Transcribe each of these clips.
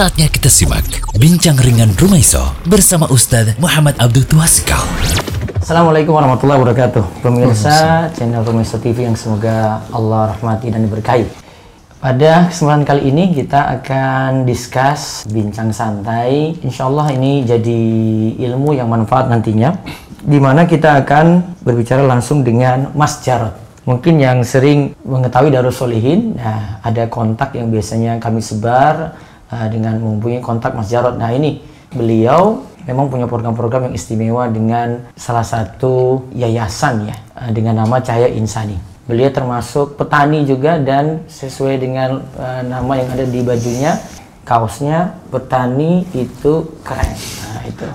Saatnya kita simak Bincang Ringan Rumaiso bersama Ustadz Muhammad Abdul Tuasikal. Assalamualaikum warahmatullahi wabarakatuh. Pemirsa channel Rumaiso TV yang semoga Allah rahmati dan diberkahi. Pada kesempatan kali ini kita akan discuss bincang santai. Insya Allah ini jadi ilmu yang manfaat nantinya Di mana kita akan berbicara langsung dengan Mas Jarod. Mungkin yang sering mengetahui Darus Solihin nah, Ada kontak yang biasanya kami sebar uh, Dengan mempunyai kontak Mas Jarod Nah ini beliau memang punya program-program yang istimewa dengan salah satu yayasan ya eh, dengan nama Cahaya Insani. Beliau termasuk petani juga dan sesuai dengan uh, nama yang ada di bajunya kaosnya petani itu keren. Nah, itu.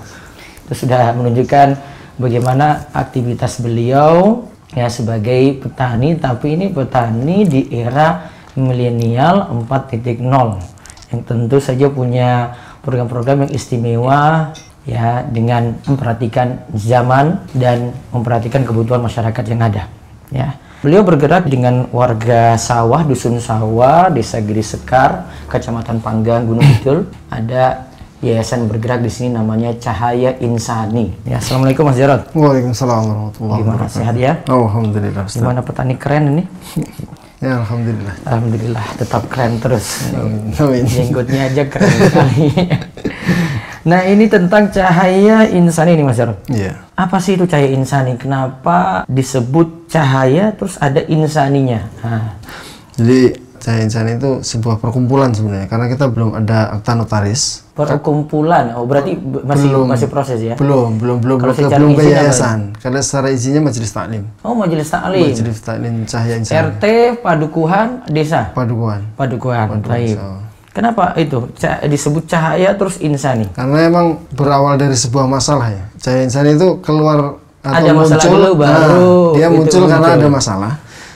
Itu sudah menunjukkan bagaimana aktivitas beliau ya sebagai petani tapi ini petani di era milenial 4.0 yang tentu saja punya program-program yang istimewa ya dengan memperhatikan zaman dan memperhatikan kebutuhan masyarakat yang ada ya. Beliau bergerak dengan warga sawah dusun sawah desa Giri Sekar kecamatan Panggang Gunung Kidul. Ada yayasan bergerak di sini namanya Cahaya Insani. Ya assalamualaikum Mas Jarod. Waalaikumsalam warahmatullahi gimana? wabarakatuh. sehat ya? Oh, alhamdulillah. Ustaz. gimana? Petani keren ini Ya, alhamdulillah. Alhamdulillah tetap keren terus Amin. jenggotnya aja keren sekali nah ini tentang Cahaya Insani nih Mas Jarod Iya. Apa sih itu cahaya insani? Kenapa disebut cahaya terus ada insaninya? Nah, Jadi Insan itu sebuah perkumpulan sebenarnya karena kita belum ada akta notaris. perkumpulan. Oh, berarti masih masih proses ya? Belum, belum, belum, Kalau belum, belum ke izin apa? yayasan. Karena secara izinnya majelis taklim. Oh, majelis taklim. Majelis taklim Cahaya Insan. RT Padukuhan Desa. Padukuhan. Padukuhan. Baik. so. Kenapa itu disebut cahaya terus insani? Karena emang berawal dari sebuah masalah ya. Cahaya Insan itu keluar atau Ada muncul, dulu, baru nah, dia itu muncul karena muncul. ada masalah.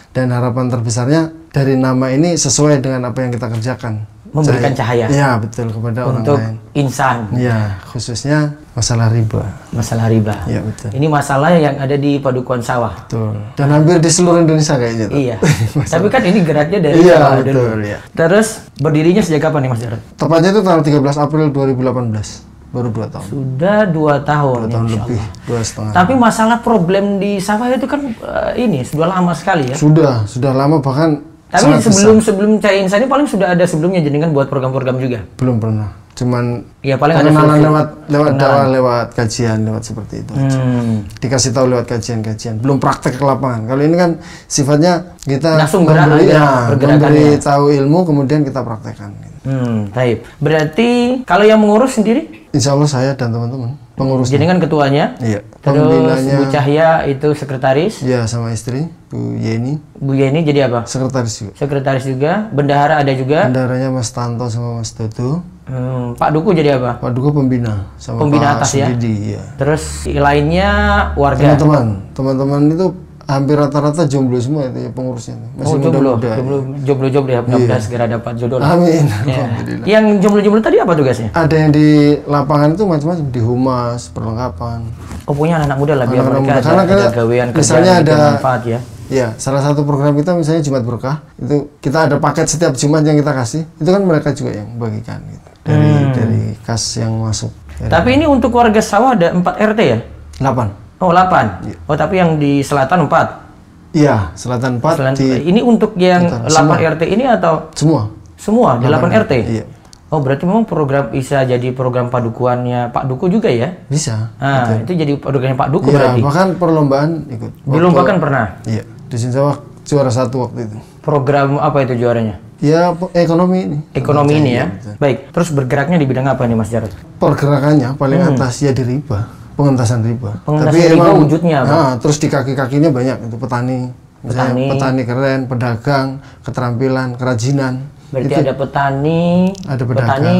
Dan harapan terbesarnya dari nama ini sesuai dengan apa yang kita kerjakan. Memberikan cahaya. Iya betul kepada Untuk orang lain. insan. Iya khususnya masalah riba. Masalah riba. Iya betul. Ini masalah yang ada di Padukuhan Sawah. Betul. Dan hampir di seluruh Indonesia kayaknya. tuh. Iya. Tapi kan ini geraknya dari Iya, Sawah dulu. betul, iya. Terus berdirinya sejak kapan nih Mas Jarod? Tepatnya itu tanggal 13 April 2018. Baru dua tahun. Sudah dua tahun. Dua tahun lebih. Allah. Dua setengah. Tapi masalah problem di sawah itu kan eh, ini sudah lama sekali ya. Sudah, sudah lama bahkan Tapi sangat sebelum sebelum Cahaya Insani paling sudah ada sebelumnya jenengan buat program-program juga. besar. belum pernah. Cuman Ya paling ada lewat lewat dakwah, lewat kajian, lewat seperti itu. Hmm. Dikasih tahu lewat kajian-kajian. Belum praktek ke lapangan. Kalau ini kan sifatnya kita Langsung memberi, ya, memberi tahu ilmu kemudian kita praktekkan. Hmm, baik. Berarti kalau yang mengurus sendiri Insya Allah saya dan teman-teman pengurus. jenengan ketuanya, Iya. terus Bu Cahya itu sekretaris, ya sama istri Bu Yeni Bu Yeni jadi apa? sekretaris juga. Sekretaris juga, bendahara ada juga. Bendaranya Mas Tanto sama Mas Dodo. Hmm, Pak Duku jadi apa? Pak Duko pembina sama Pembina Pak atas ya? Sudidi, ya. Terus lainnya warga. Teman-teman, teman-teman itu hampir rata-rata jomblo semua itu ya pengurusnya. Oh Masih jomblo, muda-muda. jomblo, jomblo, jomblo ya. Mudah-mudahan segera dapat jodoh. lah. Amin. Ya. Yang jomblo-jomblo tadi apa tugasnya? Ada yang di lapangan itu macam-macam di humas, perlengkapan. Oh punya anak muda lah biar Anak-anak mereka muda. ada, Karena ada kayak gawean misalnya ada- bermanfaat ya. Ya, salah satu program kita misalnya Jumat Berkah itu kita ada paket setiap Jumat yang kita kasih. Itu kan mereka juga yang bagikan gitu. Dari Hmm. dari kas yang masuk. Dari Tapi ini untuk warga sawah ada 4 RT ya? 8. Oh 8. Oh tapi yang di selatan 4. Iya, Selatan 4 Selatan, di ini untuk yang 8 RT ini atau semua. semua di 8 RT? Iya. Oh berarti memang program bisa jadi program padukuannya Pak Duku juga ya? Bisa. Nah itu jadi programnya Pak Duku Iya, berarti. bahkan perlombaan ikut. Dilombakan pernah? Iya, di Sawah juara satu waktu itu. Program apa itu juaranya? Ya, ekonomi ini. Ekonomi ini Iya, ya. Baik, terus bergeraknya di bidang apa nih Mas Jarod? Pergerakannya paling atas ya di riba, pengentasan riba. Pengentasan riba wujudnya apa? Nah, terus di kaki-kakinya banyak itu petani. Misalnya Petani. petani keren, pedagang, keterampilan, kerajinan. Berarti ada petani, Ada pedagang. petani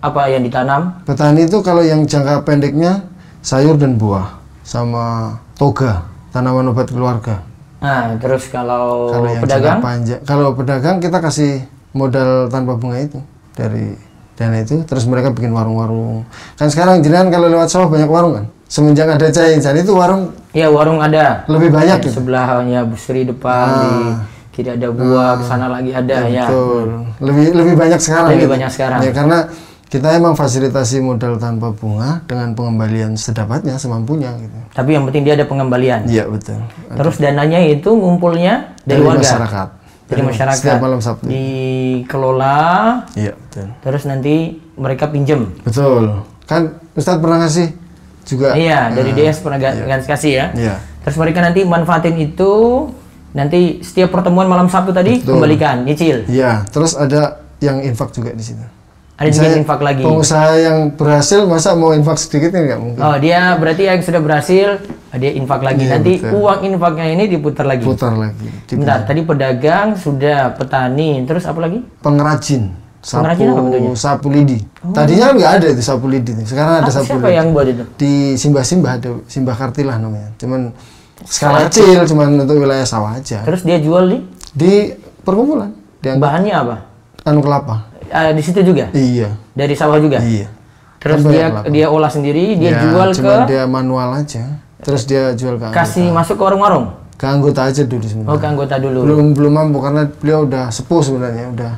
apa yang ditanam? Petani itu kalau yang jangka pendeknya sayur dan buah sama toga, tanaman obat keluarga. Nah, terus kalau, Kalau yang pedagang? panjang, kalau pedagang kita kasih modal tanpa bunga itu dari dana itu, terus mereka bikin warung-warung. Kan sekarang jenengan kalau lewat sawah banyak warung kan. Semenjak ada cahaya insan itu warung Ya warung ada. lebih banyak Di gitu. sebelahnya Busri depan di kiri ada buah, ke sana lagi ada ya. Betul. Lebih lebih banyak sekarang. Lebih gitu. banyak sekarang. Ya karena kita emang fasilitasi modal tanpa bunga dengan pengembalian sedapatnya semampunya gitu. Tapi yang penting dia ada pengembalian. Iya betul. Terus dananya itu ngumpulnya dari, warga. masyarakat. Dari masyarakat. Setiap malam Sabtu. Dikelola, Iya betul. terus nanti mereka pinjem. Betul. Kan Ustadz pernah ngasih juga. Iya, dari DS pernah ngasih kasih ya. Iya. Terus mereka nanti manfaatin itu, nanti setiap pertemuan malam Sabtu tadi Betul. kembalikan, nyicil. Iya. Terus ada yang infak juga di situ. Ada juga Misalnya infak lagi. Pengusaha yang berhasil masa mau infak sedikit kan nggak mungkin. Oh, dia berarti yang sudah berhasil, dia infak lagi. Iya, nanti betul. uang infaknya ini diputar lagi. Putar lagi. Bentar, tadi pedagang, sudah petani, terus apa lagi? pengrajin. Sapu, Pengrajin apa bentuknya? Oh. sapu lidi. Tadinya kan nggak ada itu sapu lidi. Sekarang ada Ah, sapu siapa lidi. yang buat itu? Di Simbah-Simbah ada Simbah Kartilah namanya. Cuman skala kecil, cuman untuk wilayah sawah aja. Terus dia jual di Di perkumpulan, di bahannya apa? anu kelapa. Ah, di situ juga, Iya. dari sawah juga. Iya. Terus Kan dia dia olah sendiri, dia Ya, jual ke cuman dia manual aja. Terus dia jual ke anggota. kasih masuk ke warung-warung. Ke anggota aja dulu sebenarnya. Oh, ke anggota dulu. belum belum mampu karena beliau udah sepuh sebenarnya udah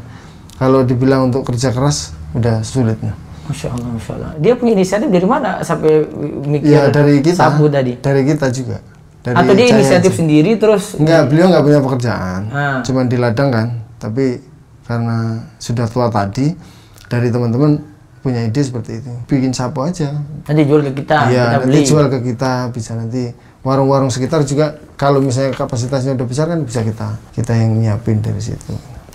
kalau dibilang untuk kerja keras udah sulit nah. Masya Allah, Masya Allah. Dia punya inisiatif dari mana sampai mikir ya dari kita sapu tadi? dari kita juga dari Atau dia inisiatif aja. sendiri terus enggak beliau nggak punya pekerjaan Ah. cuman di ladang kan tapi karena sudah tua tadi dari teman-teman punya ide seperti itu bikin sapu aja nanti jual ke kita, Iya, kita nanti beli. jual ke kita bisa nanti warung-warung sekitar juga kalau misalnya kapasitasnya udah besar kan bisa kita kita yang nyiapin dari situ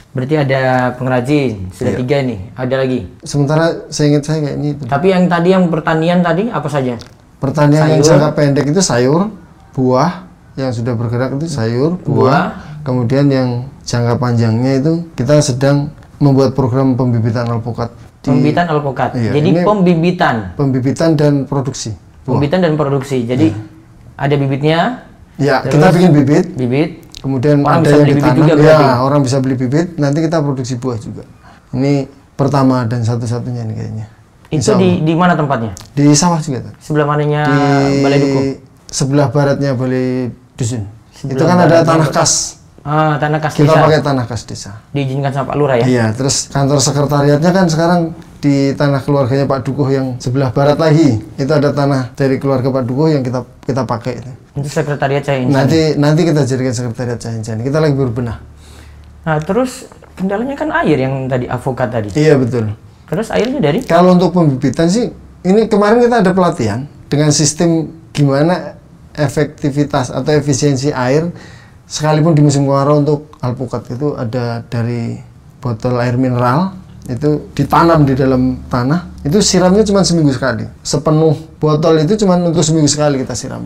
Berarti ada pengrajin, sudah Iya. tiga nih. Ada lagi. sementara saya ingat saya kayak ini. Tapi yang tadi yang pertanian tadi apa saja? Pertanian yang Sayur. jangka pendek itu sayur, buah yang sudah bergerak itu sayur, buah. Kemudian yang jangka panjangnya itu kita sedang membuat program pembibitan alpukat di Pembibitan alpukat. Iya, Jadi pembibitan, pembibitan dan produksi. pembibitan dan produksi. Jadi Iya. ada bibitnya, Ya, kita bikin bibit, bibit. Kemudian Orang ada yang ditanam. juga ya, berarti? orang bisa beli bibit, nanti kita produksi buah juga. Ini pertama dan satu-satunya nih kayaknya. Itu di di mana tempatnya? Di sawah juga tuh. Sebelah mananya di Balai Duku? sebelah baratnya Balai Dusun. Sebelah itu kan ada tanah kas. Ah, tanah kas Kita desa. pakai tanah kas desa. Diizinkan sama Pak Lurah ya? Iya, terus kantor sekretariatnya kan sekarang di tanah keluarganya Pak Dukuh yang sebelah barat lagi. Itu ada tanah dari keluarga Pak Dukuh yang kita kita pakai itu. Itu sekretariat ini. Nanti nanti kita jadikan sekretariat Cahin Kita lagi berbenah. Nah, terus kendalanya kan air yang tadi avokat tadi. Iya betul. Terus airnya dari Kalau untuk pembibitan sih, ini kemarin kita ada pelatihan dengan sistem gimana efektivitas atau efisiensi air sekalipun di musim kemarau untuk alpukat itu ada dari botol air mineral itu ditanam di dalam tanah. Itu siramnya cuma seminggu sekali. Sepenuh botol itu cuma untuk seminggu sekali kita siram.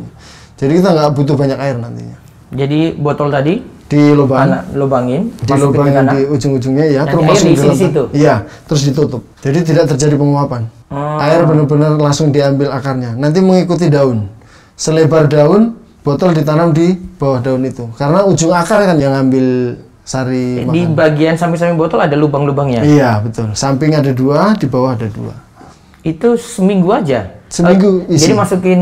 Jadi kita nggak butuh banyak air nantinya. Jadi botol tadi di lubang anak lubangin, di lubang di ujung-ujungnya ya terus di situ? iya terus ditutup. Jadi tidak terjadi penguapan. Oh. air benar-benar langsung diambil akarnya. Nanti mengikuti daun. Selebar daun botol ditanam di bawah daun itu. Karena ujung akar kan yang ambil sari Di makan bagian samping-samping botol ada lubang-lubangnya. iya betul samping ada dua di bawah ada dua Itu seminggu aja. Seminggu Eh, isi. Jadi masukin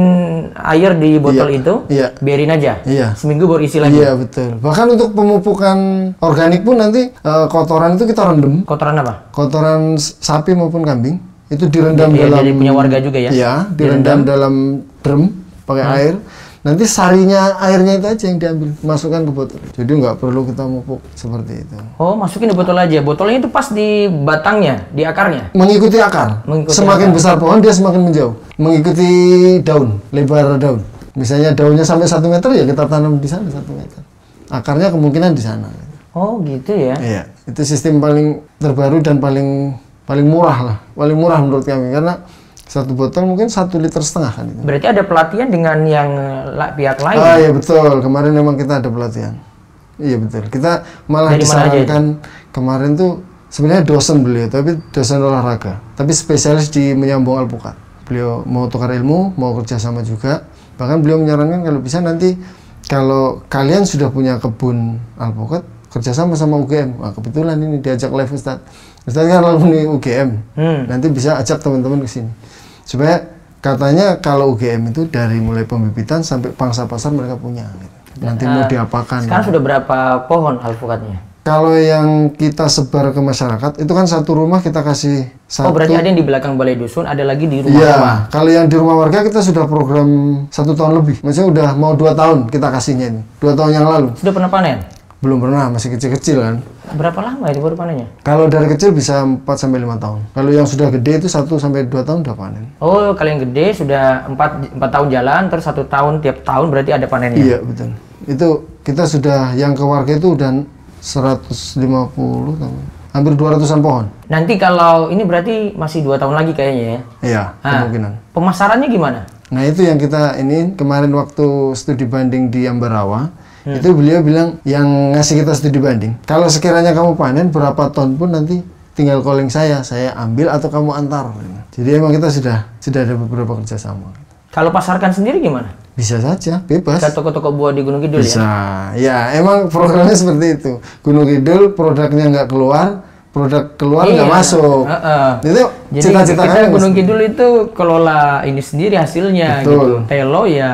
air di botol Iya, itu, iya. biarin aja. Iya. Seminggu baru isi lagi. iya betul bahkan untuk pemupukan organik pun nanti eh, kotoran itu kita rendam Kotoran apa? kotoran sapi maupun kambing itu direndam Iya, dalam dari punya warga juga ya? Iya, direndam dalam drum pakai Hmm. air. Nanti sarinya airnya itu aja yang diambil, masukkan ke botol. Jadi nggak perlu kita mupuk seperti itu. Oh, masukin di botol aja. Botolnya itu pas di batangnya, di akarnya. Mengikuti akar. Mengikuti semakin akar. besar pohon dia semakin menjauh. Mengikuti daun, lebar daun. Misalnya daunnya sampai satu meter ya kita tanam di sana satu meter. Akarnya kemungkinan di sana. Oh, gitu ya. Iya, itu sistem paling terbaru dan paling paling murah lah, paling murah menurut kami karena satu botol mungkin satu liter setengah kan itu. Berarti ada pelatihan dengan yang la- pihak lain. Ah iya betul, kemarin memang kita ada pelatihan. Iya betul, kita malah Dari disarankan kemarin tuh sebenarnya dosen beliau, tapi dosen olahraga, tapi spesialis di menyambung alpukat. Beliau mau tukar ilmu, mau kerjasama juga. Bahkan beliau menyarankan kalau bisa nanti kalau kalian sudah punya kebun alpukat, kerjasama sama UGM. Wah, kebetulan ini diajak live Ustadz. Ustadz kan alumni UGM. Hmm. Nanti bisa ajak teman-teman ke sini. Supaya katanya kalau UGM itu dari mulai pembibitan sampai pangsa pasar mereka punya. gitu. Nanti mau diapakan. Sekarang sudah berapa pohon alpukatnya? Kalau yang kita sebar ke masyarakat itu kan satu rumah kita kasih satu. Oh berarti ada yang di belakang balai dusun, ada lagi di rumah Iya, rumah. kalau yang di rumah warga kita sudah program satu tahun lebih. Maksudnya udah mau dua tahun kita kasihnya ini. Dua tahun yang lalu. Sudah pernah panen? Belum pernah, masih kecil-kecil kan. Berapa lama ini baru panennya? Kalau dari kecil bisa 4 sampai 5 tahun. Kalau yang sudah gede itu 1 sampai 2 tahun udah panen. Oh kalau yang gede sudah 4, 4 tahun jalan, terus satu tahun tiap tahun berarti ada panennya. Iya, betul. Itu kita sudah yang ke warga itu udah 150 tahun. Hampir 200-an pohon. Nanti kalau ini berarti masih dua tahun lagi kayaknya ya. Iya, Ah, kemungkinan. Pemasarannya gimana? Nah, itu yang kita ini kemarin waktu studi banding di Ambarawa, Hmm. itu beliau bilang yang ngasih kita studi banding, kalau sekiranya kamu panen berapa ton pun nanti tinggal calling saya, saya ambil atau kamu antar. Jadi emang kita sudah sudah ada beberapa kerjasama. Kalau pasarkan sendiri gimana? Bisa saja, bebas. Ke toko-toko buah di Gunung Kidul ya? Bisa. Ya, emang programnya seperti itu. Gunung Kidul produknya nggak keluar, produk keluar nggak Iya. masuk. Heeh. Itu Jadi cita-cita kita. Gunung Kidul itu kelola ini sendiri hasilnya Betul. gitu. Telo ya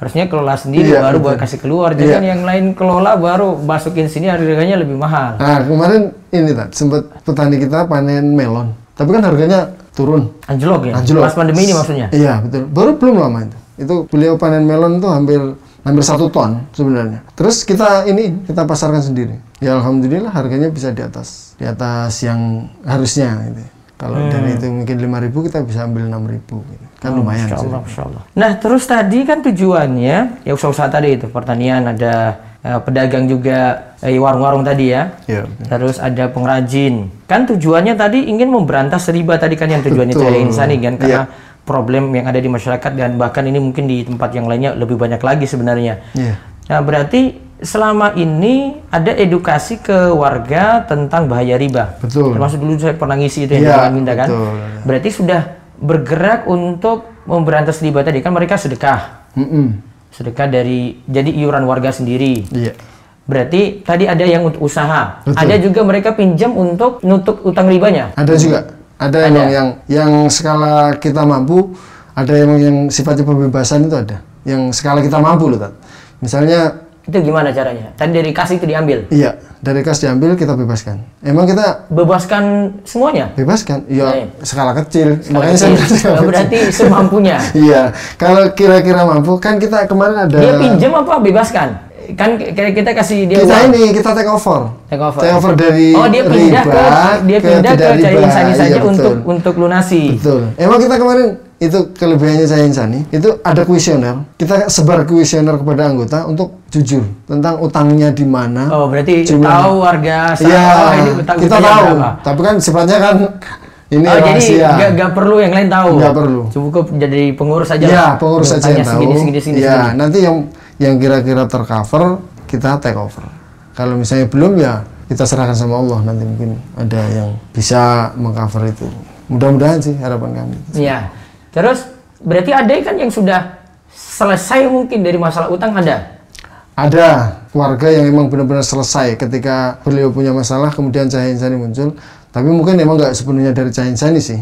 harusnya kelola sendiri Iya, baru betul. buat kasih keluar. Iya. Jangan yang lain kelola baru masukin sini harganya lebih mahal. Nah, kemarin ini tak sempat petani kita panen melon. Tapi kan harganya turun. Anjlok ya? Anjlok. Pas pandemi ini maksudnya? Iya, betul. Baru belum lama itu. Itu beliau panen melon tuh hampir hampir satu ton sebenarnya. Terus kita ini kita pasarkan sendiri. Ya alhamdulillah harganya bisa di atas di atas yang harusnya gitu. Kalau Hmm. dari itu mungkin 5.000 kita bisa ambil 6.000 gitu. Kan lumayan. Masya sih. Allah, Masya Allah. Nah terus tadi kan tujuannya ya usaha-usaha tadi itu pertanian ada eh, pedagang juga eh, warung-warung tadi ya. Iya, betul. Terus ada pengrajin. Kan tujuannya tadi ingin memberantas riba tadi kan yang tujuannya Betul. Cahaya Insani kan karena Iya. problem yang ada di masyarakat dan bahkan ini mungkin di tempat yang lainnya lebih banyak lagi sebenarnya. Iya. Nah, berarti selama ini ada edukasi ke warga tentang bahaya riba. Betul. Termasuk dulu saya pernah ngisi itu yang Iya, di Jalan Minda kan. betul. Berarti sudah bergerak untuk memberantas riba tadi kan mereka sedekah. Mm-mm. Sedekah dari jadi iuran warga sendiri. Iya. Berarti tadi ada yang untuk usaha. Betul. Ada juga mereka pinjam untuk nutup utang ribanya. Ada juga. Ada, emang yang yang skala kita mampu, ada emang yang sifatnya pembebasan itu ada. Yang skala kita mampu loh, Tat. Misalnya Itu gimana caranya? Tadi dari kasih itu diambil. iya, dari kas diambil kita bebaskan. Emang kita Bebaskan semuanya. bebaskan? Iya, Iya. skala kecil. Skala Makanya saya kecil. skala Oh, berarti semampunya. Iya, kalau kira-kira mampu kan kita kemarin ada Dia pinjam apa bebaskan? Kan kita kasih dia kita uang. ini kita take over. Take over. dari Oh, dia pindah riba ke dia pindah ke, Cahaya riba. Insani saja Iya, betul. untuk untuk lunasi. Betul. Emang kita kemarin itu kelebihannya saya Insani itu ada kuesioner. Kita sebar kuesioner kepada anggota untuk jujur tentang utangnya di mana. Oh, berarti Jumlahnya. tahu warga Iya, oh, ini utang kita tahu. berapa. Tapi kan sifatnya kan ini oh, jadi rahasia. nggak nggak perlu yang lain tahu. Nggak perlu. Cukup jadi pengurus saja. Lah. pengurus saja yang tahu. segini segini segini. Iya, segini. nanti yang yang kira-kira tercover kita take over. Kalau misalnya belum ya kita serahkan sama Allah nanti mungkin ada yang bisa mengcover itu. Mudah-mudahan sih harapan kami. Iya. Terus berarti ada kan yang sudah selesai mungkin dari masalah utang ada. Ada keluarga yang memang benar-benar selesai ketika beliau punya masalah kemudian Cahaya Insani muncul. Tapi mungkin memang nggak sepenuhnya dari Cahaya Insani sih.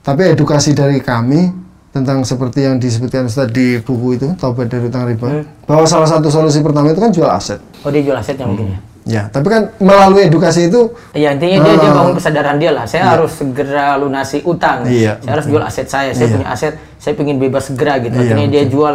Tapi edukasi dari kami tentang seperti yang disebutkan Ustaz di buku itu Taubat dari Utang Riba Hmm. bahwa salah satu solusi pertama itu kan jual aset. Oh dia jual asetnya mungkin ya. Ya, tapi kan melalui edukasi itu Ya intinya dia, dia Ah. bangun kesadaran dia lah. Saya harus segera lunasi utang. Iya, Saya harus jual aset saya. Saya Iya. punya aset. Saya ingin bebas segera gitu. Iya, Akhirnya dia jual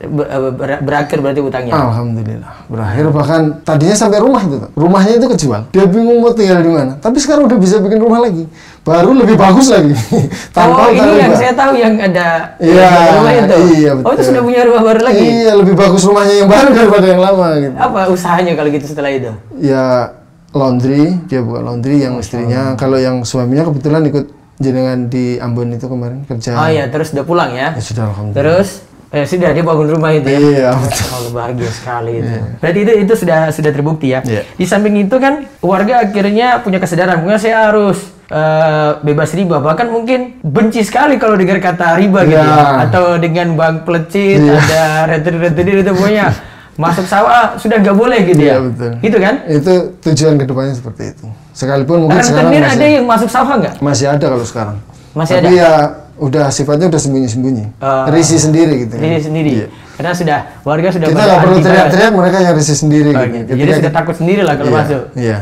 ber- ber- berakhir berarti utangnya. Alhamdulillah berakhir bahkan tadinya sampai rumah itu rumahnya itu kejual. Dia bingung mau tinggal di mana. Tapi sekarang udah bisa bikin rumah lagi. Baru lebih bagus lagi. Oh tanpa utang ini yang saya tahu yang ada Iya, yang rumah itu. iya, Oh itu sudah punya rumah baru lagi. iya lebih bagus rumahnya yang baru daripada yang lama gitu. Apa usahanya kalau gitu setelah itu? ya laundry. Dia buka laundry yang istrinya. kalau yang suaminya kebetulan ikut jenengan di Ambon itu kemarin kerja. Oh iya terus udah pulang ya. ya sudah alhamdulillah. Terus eh, sudah dia bangun rumah itu ya. iya betul Oh, bahagia sekali itu. Berarti itu itu sudah sudah terbukti ya. Iya. Di samping itu kan warga akhirnya punya kesadaran, mungkin saya harus eh, bebas riba. Bahkan mungkin benci sekali kalau dengar kata riba gitu ya. Iya. Atau dengan bank pelecit, Iya. ada retri-retri itu pokoknya masuk sawah sudah nggak boleh gitu ya. Iya, betul. Gitu kan? itu tujuan ke depannya seperti itu sekalipun mungkin Karena sekarang rentenir masih ada yang masuk sawah nggak? Masih ada kalau sekarang. Masih Tapi ya udah sifatnya udah sembunyi-sembunyi. Ah. Risi sendiri gitu. Diri sendiri. Iya. Karena sudah warga sudah Kita nggak perlu teriak-teriak, mereka yang risi sendiri Oh, gitu. gitu. Jadi sudah takut sendiri lah kalau iya, masuk. Iya.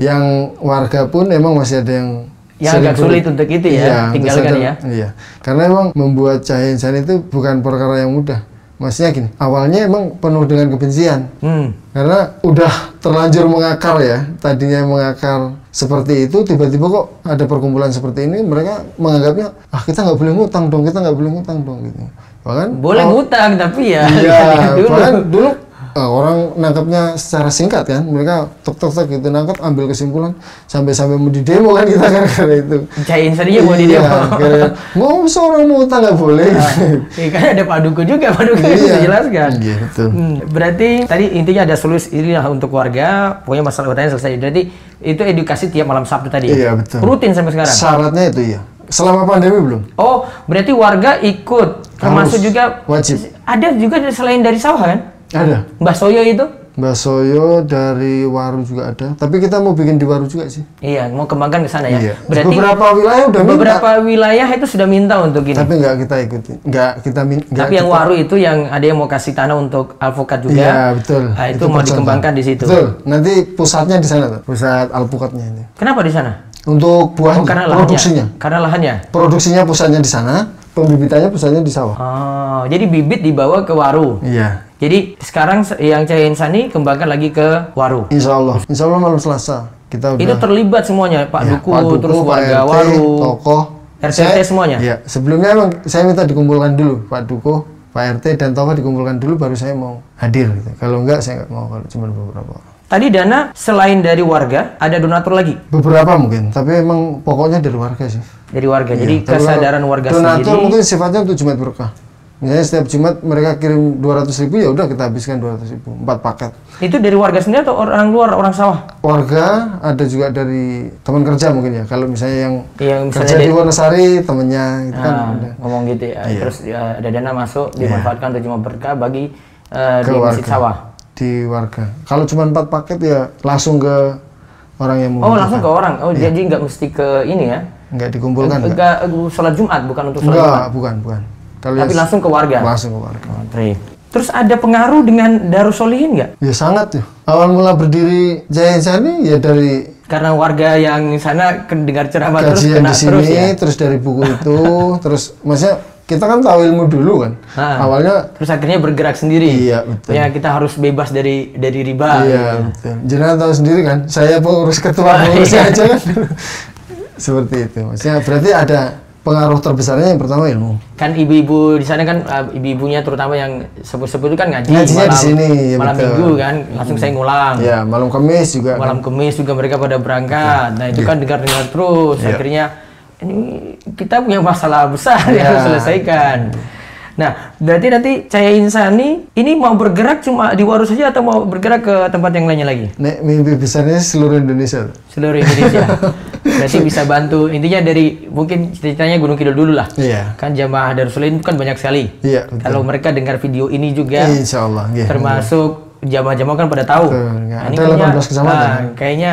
Yang warga pun emang masih ada yang Yang agak sulit untuk itu ya, Iya, tinggalkan sadar- ya. Iya, karena emang membuat cahaya insan itu bukan perkara yang mudah. Maksudnya gini, awalnya emang penuh dengan kebencian. Hmm. Karena udah terlanjur mengakar ya, tadinya mengakar seperti itu, tiba-tiba kok ada perkumpulan seperti ini, mereka menganggapnya, ah kita nggak boleh ngutang dong, kita nggak boleh ngutang dong gitu. Bahkan Boleh ngutang tapi ya Iya, dulu. bahkan dulu eh, orang nangkapnya secara singkat kan, mereka tok tok tok gitu nangkap, ambil kesimpulan sampai sampai mau di demo kan kita gara-gara itu. Cahaya insan aja mau di Iya, demo. gara-gara, mau seorang mau nggak boleh. Iya kan ada Pak Duku juga, Pak Duku Iya. bisa jelaskan. Iya betul. Hmm, berarti tadi intinya ada solusi inilah untuk warga, pokoknya masalah utangnya selesai. Berarti itu edukasi tiap malam Sabtu tadi. Iya, betul. Rutin sampai sekarang. Syaratnya itu ya. Selama pandemi belum? Oh, berarti warga ikut, termasuk Harus. juga Wajib. ada juga selain dari sawah kan? Ada. Mbak Soyo itu? Mbak Soyo dari Waru juga ada. Tapi kita mau bikin di Waru juga sih. Iya, mau kembangkan ke sana ya. Iya. Berarti beberapa wilayah udah minta. beberapa wilayah itu sudah minta untuk ini. Tapi nggak kita ikuti. Nggak kita min. nggak Tapi yang kita- waru itu yang ada yang mau kasih tanah untuk alpukat juga. Iya betul. Nah, itu, mau percontohan. dikembangkan di situ. Betul. Nanti pusatnya di sana tuh. Pusat alpukatnya ini. Kenapa di sana? Untuk buah Oh, karena lahannya. produksinya. Karena lahannya. Produksinya pusatnya di sana, pembibitannya pusatnya di sawah. Oh, jadi bibit dibawa ke waru. Iya. Jadi sekarang se- yang Cahaya Insani kembangkan lagi ke waru. Insya Allah. Insya Allah malam Selasa kita udah. Itu terlibat semuanya, Pak Ya, Duku, Pak Duku, terus Pak warga RT, waru, tokoh. RT semuanya. Iya. Sebelumnya emang saya minta dikumpulkan dulu Pak Duku, Pak RT dan tokoh dikumpulkan dulu baru saya mau hadir. Gitu. Kalau enggak saya nggak mau kalau cuma beberapa. Tadi dana selain dari warga, ada donatur lagi Beberapa mungkin, tapi emang pokoknya dari warga sih. dari warga. Jadi Tapi kesadaran warga donatur sendiri. mungkin sifatnya untuk Jumat berkah. Misalnya setiap Jumat mereka kirim 200 ribu ya udah kita habiskan 200 ribu, empat paket. Itu dari warga sendiri atau orang luar, orang sawah? Warga ada juga dari teman kerja mungkin ya. Kalau misalnya yang Yang misalnya kerja di dari- Wonosari temennya itu kan Nah, ada. ngomong gitu ya. Iya. Terus ya, ada dana masuk dimanfaatkan untuk cuma berkah bagi Ke di warga. sawah. Di warga. Kalau cuma empat paket ya langsung ke orang yang Oh membutuhkan. langsung ke orang. Oh Iya. jadi nggak mesti ke ini ya? Enggak dikumpulkan enggak? Enggak eh, sholat Jumat bukan untuk sholat Enggak, Jumat. bukan, bukan. Kalau Tapi langsung ke warga. langsung ke warga. Oh. Terus ada pengaruh dengan Darussolihin nggak? Ya sangat ya. Awal mula berdiri Jaya Insani ya dari Karena warga yang sana dengar ceramah terus kena di sini, terus ya. terus dari buku itu, terus maksudnya kita kan tahu ilmu dulu kan. Ah. Awalnya Terus akhirnya bergerak sendiri. Iya, betul. Ya kita harus bebas dari dari riba. iya betul. Jenengan tahu sendiri kan, saya pengurus ketua Ah, pengurusnya iya. aja kan. Seperti itu. Maksudnya berarti ada pengaruh terbesarnya yang pertama ilmu. Kan ibu-ibu di sana kan uh, ibu-ibunya terutama yang sepuh-sepuh itu kan ngaji Ngajinya malam, di sini, ya malam betul. minggu kan langsung saya ngulang. Ya, malam Kamis juga. Malam kemis juga mereka pada berangkat. Nah, Iya. itu kan dengar-dengar terus. Akhirnya ini kita punya masalah besar yang Iya. harus selesaikan. Nah, berarti nanti Cahaya Insani ini mau bergerak cuma di Waru saja atau mau bergerak ke tempat yang lainnya lagi? Nek mimpi besarnya seluruh Indonesia. Seluruh Indonesia. berarti bisa bantu. Intinya dari mungkin ceritanya Gunung Kidul dulu lah. Iya. Kan jamaah Darussalim itu kan banyak sekali. Iya, betul. Kalau mereka dengar video ini juga Insya Allah. iya. termasuk jamaah-jamaah kan pada tahu. Betul, nggak. Nah, ini Ada kayaknya, 18 kecamatan. nah, kayaknya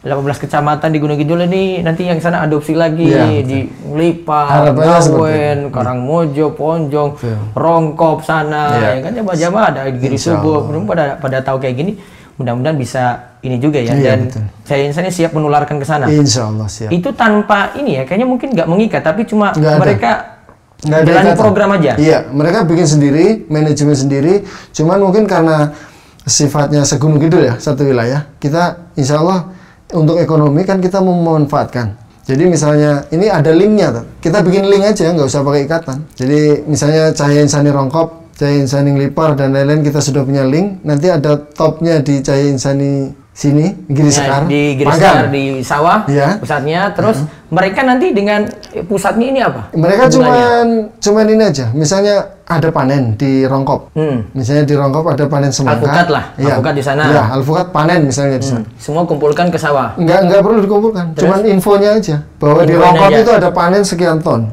18 kecamatan di Gunung Kidul ini nanti yang sana adopsi lagi betul. di Lipa, Ngawen, Karangmojo, Ponjong, Rongkop sana, Iya. ya kan jamaah-jamaah ada di Giri Subuh, belum pada pada tahu kayak gini. Mudah-mudahan bisa ini juga ya Iya, dan betul. saya insani siap menularkan ke sana. Insya Allah siap. Itu tanpa ini ya, kayaknya mungkin nggak mengikat tapi cuma ada. mereka Nggak ada jalani ikatan. program aja. Iya, mereka bikin sendiri, manajemen sendiri. Cuman mungkin karena sifatnya segunung kidul ya, satu wilayah. Kita insya Allah untuk ekonomi kan kita memanfaatkan. Jadi misalnya ini ada linknya, kita bikin link aja, nggak usah pakai ikatan. Jadi misalnya Cahaya Insani Rongkop, Cahaya Insani Lipar dan lain-lain kita sudah punya link. Nanti ada topnya di Cahaya Insani sini, Giri Ya, Sekar, di Giri. Sekar, di sawah Iya. pusatnya terus mereka nanti dengan pusatnya ini apa Mereka cuman cuman ini aja. Misalnya ada panen di Rongkop. Hmm. Misalnya di Rongkop ada panen semangka. Alpukat lah, alpukat di sana. Iya, alpukat panen misalnya di sana. semua kumpulkan ke sawah Enggak enggak perlu dikumpulkan. Cuman infonya aja bahwa di Infonya Rongkop aja. itu ada panen sekian ton.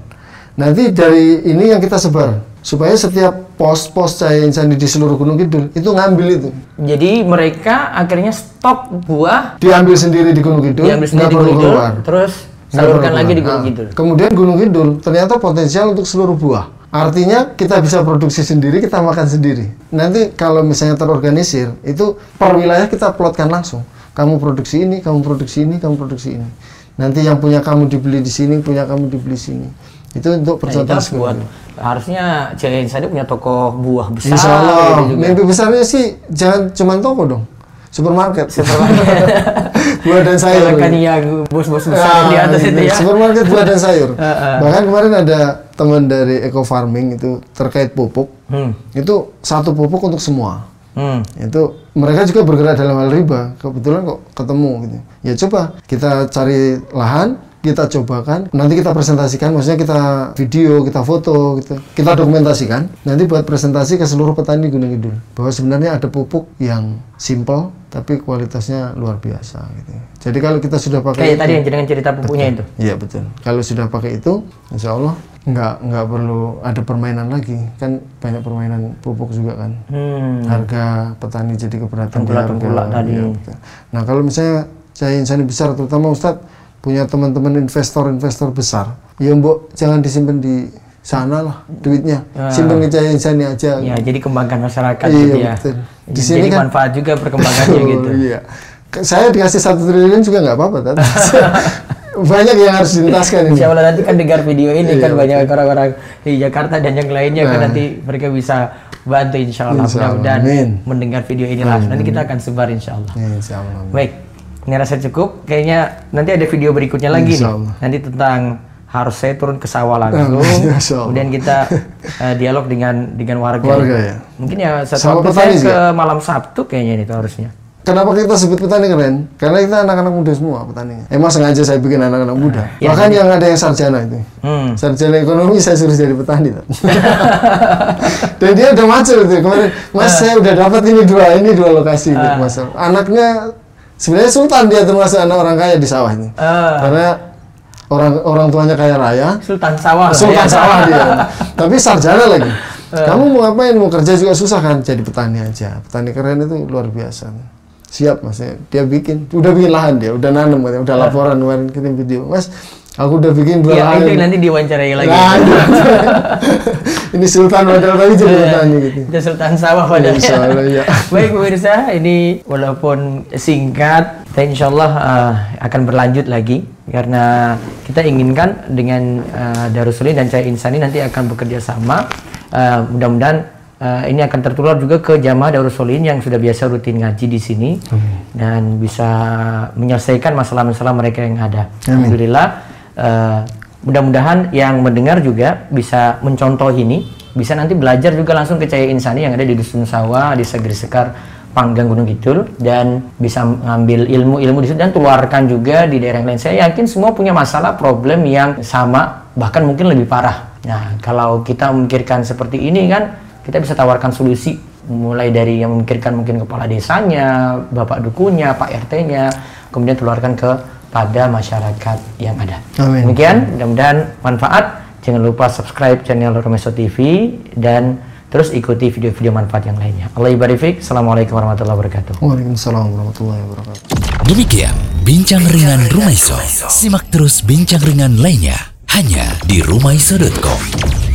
Nanti dari ini yang kita sebar supaya setiap pos-pos cahaya insani di seluruh Gunung Kidul itu ngambil itu. jadi mereka akhirnya stok buah Diambil sendiri di Gunung Kidul, diambil sendiri nggak di perlu Gunung Kidul keluar. terus salurkan lagi di. Gunung Nah, Kidul Kemudian Gunung Kidul ternyata potensial untuk seluruh buah. Artinya kita bisa produksi sendiri, kita makan sendiri. Nanti kalau misalnya terorganisir, itu per wilayah kita plotkan langsung. kamu produksi ini, kamu produksi ini, kamu produksi ini. Nanti yang punya kamu dibeli di sini, punya kamu dibeli sini. Itu untuk Nah, percontohan harus buat harusnya Cek Insani punya toko buah besar Insya Allah, gitu juga. mimpi besarnya sih jangan cuma toko dong, supermarket. buah dan sayur. Kan yang bos-bos besar Ah, di atas itu ya. Supermarket buah dan sayur. Ah, Bahkan kemarin ada teman dari eco farming itu terkait pupuk. Hmm. Itu satu pupuk untuk semua. Hmm. Itu mereka juga bergerak dalam hal riba. Kebetulan kok ketemu gitu. Ya coba kita cari lahan, kita cobakan, nanti kita presentasikan, maksudnya kita video, kita foto gitu. Kita dokumentasikan, nanti buat presentasi ke seluruh petani Gunung Kidul bahwa sebenarnya ada pupuk yang simple tapi kualitasnya luar biasa gitu. Jadi kalau kita sudah pakai Kayak tadi yang jenengan cerita pupuknya itu. Iya betul. Kalau sudah pakai itu, insya Allah nggak nggak perlu ada permainan lagi. Kan banyak permainan pupuk juga kan. Hmm. Harga petani jadi keberatan di harga. tadi. Betul. Nah kalau misalnya saya insani besar, terutama Ustadz punya teman-teman investor-investor besar, ya mbok jangan disimpan di sana lah duitnya, simpan ke Cahaya Insani aja. Ya, jadi kembangkan masyarakat Iya, gitu ya. betul. Di Jadi sini kan- manfaat juga perkembangannya Oh, gitu. Iya. Saya dikasih satu triliun juga nggak apa-apa. Banyak yang harus dituntaskan ini. Insya Allah nanti kan dengar video ini Iya, kan banyak orang-orang di Jakarta dan yang lainnya kan Nah. nanti mereka bisa bantu insya Allah Insya Allah. mudah-mudahan Amin. mendengar video ini langsung. Nanti kita akan sebar insya Allah. Ya, insya Allah. Baik, ini rasa cukup. Kayaknya nanti ada video berikutnya lagi nih. Nanti tentang harus saya turun ke sawah langsung. Kemudian kita eh, dialog dengan dengan warga. Warga, ya. Mungkin ya satu waktu petani saya ke malam Sabtu kayaknya itu harusnya. Kenapa kita sebut petani keren? Karena kita anak-anak muda semua petaninya. Emang sengaja saya bikin anak-anak muda. ya, Bahkan yang ada yang sarjana itu. Hmm. Sarjana ekonomi saya suruh jadi petani. Dan dia udah macul itu kemarin. Mas saya udah dapat ini dua, ini dua lokasi gitu, Mas. Anaknya sebenarnya sultan dia termasuk anak orang kaya di sawah ini. Ah. Karena orang orang tuanya kaya raya, Sultan sawah. Sultan ya. sawah dia. Tapi sarjana lagi. Kamu mau ngapain? Mau kerja juga susah kan? Jadi petani aja. Petani keren itu luar biasa. Siap mas. Dia bikin, udah bikin lahan dia, udah nanam katanya, udah laporan kemarin kirim video. Mas, aku udah bikin dua Ya, lahan. itu nanti diwawancarai lagi. Nah, ini sultan padahal tapi jadi petani gitu. Itu Sultan Sawah. Insya Allah, ya. Baik pemirsa, ini walaupun singkat, kita insya Allah eh, akan berlanjut lagi karena kita inginkan dengan uh, dan Cahaya Insani nanti akan bekerja sama. Eh, mudah-mudahan eh, ini akan tertular juga ke jamaah Darussulim yang sudah biasa rutin ngaji di sini dan bisa menyelesaikan masalah-masalah mereka yang ada. Alhamdulillah. eh, mudah-mudahan yang mendengar juga bisa mencontoh ini bisa nanti belajar juga langsung ke Cahaya Insani yang ada di Dusun Sawah, di Segeri Sekar, Panggang Gunung Kidul dan bisa mengambil ilmu-ilmu di situ dan keluarkan juga di daerah yang lain. Saya yakin semua punya masalah problem yang sama bahkan mungkin lebih parah. Nah, kalau kita memikirkan seperti ini kan kita bisa tawarkan solusi mulai dari yang memikirkan mungkin kepala desanya, bapak dukunya, pak RT-nya, kemudian keluarkan ke pada masyarakat yang ada. Amin. Demikian, mudah-mudahan manfaat. Jangan lupa subscribe channel Romeso TV dan terus ikuti video-video manfaat yang lainnya. Allah ibarik fiik. Assalamualaikum warahmatullahi wabarakatuh. Waalaikumsalam warahmatullahi wabarakatuh. Demikian Bincang Ringan Rumaiso. Simak terus bincang ringan lainnya hanya di rumaiso.com.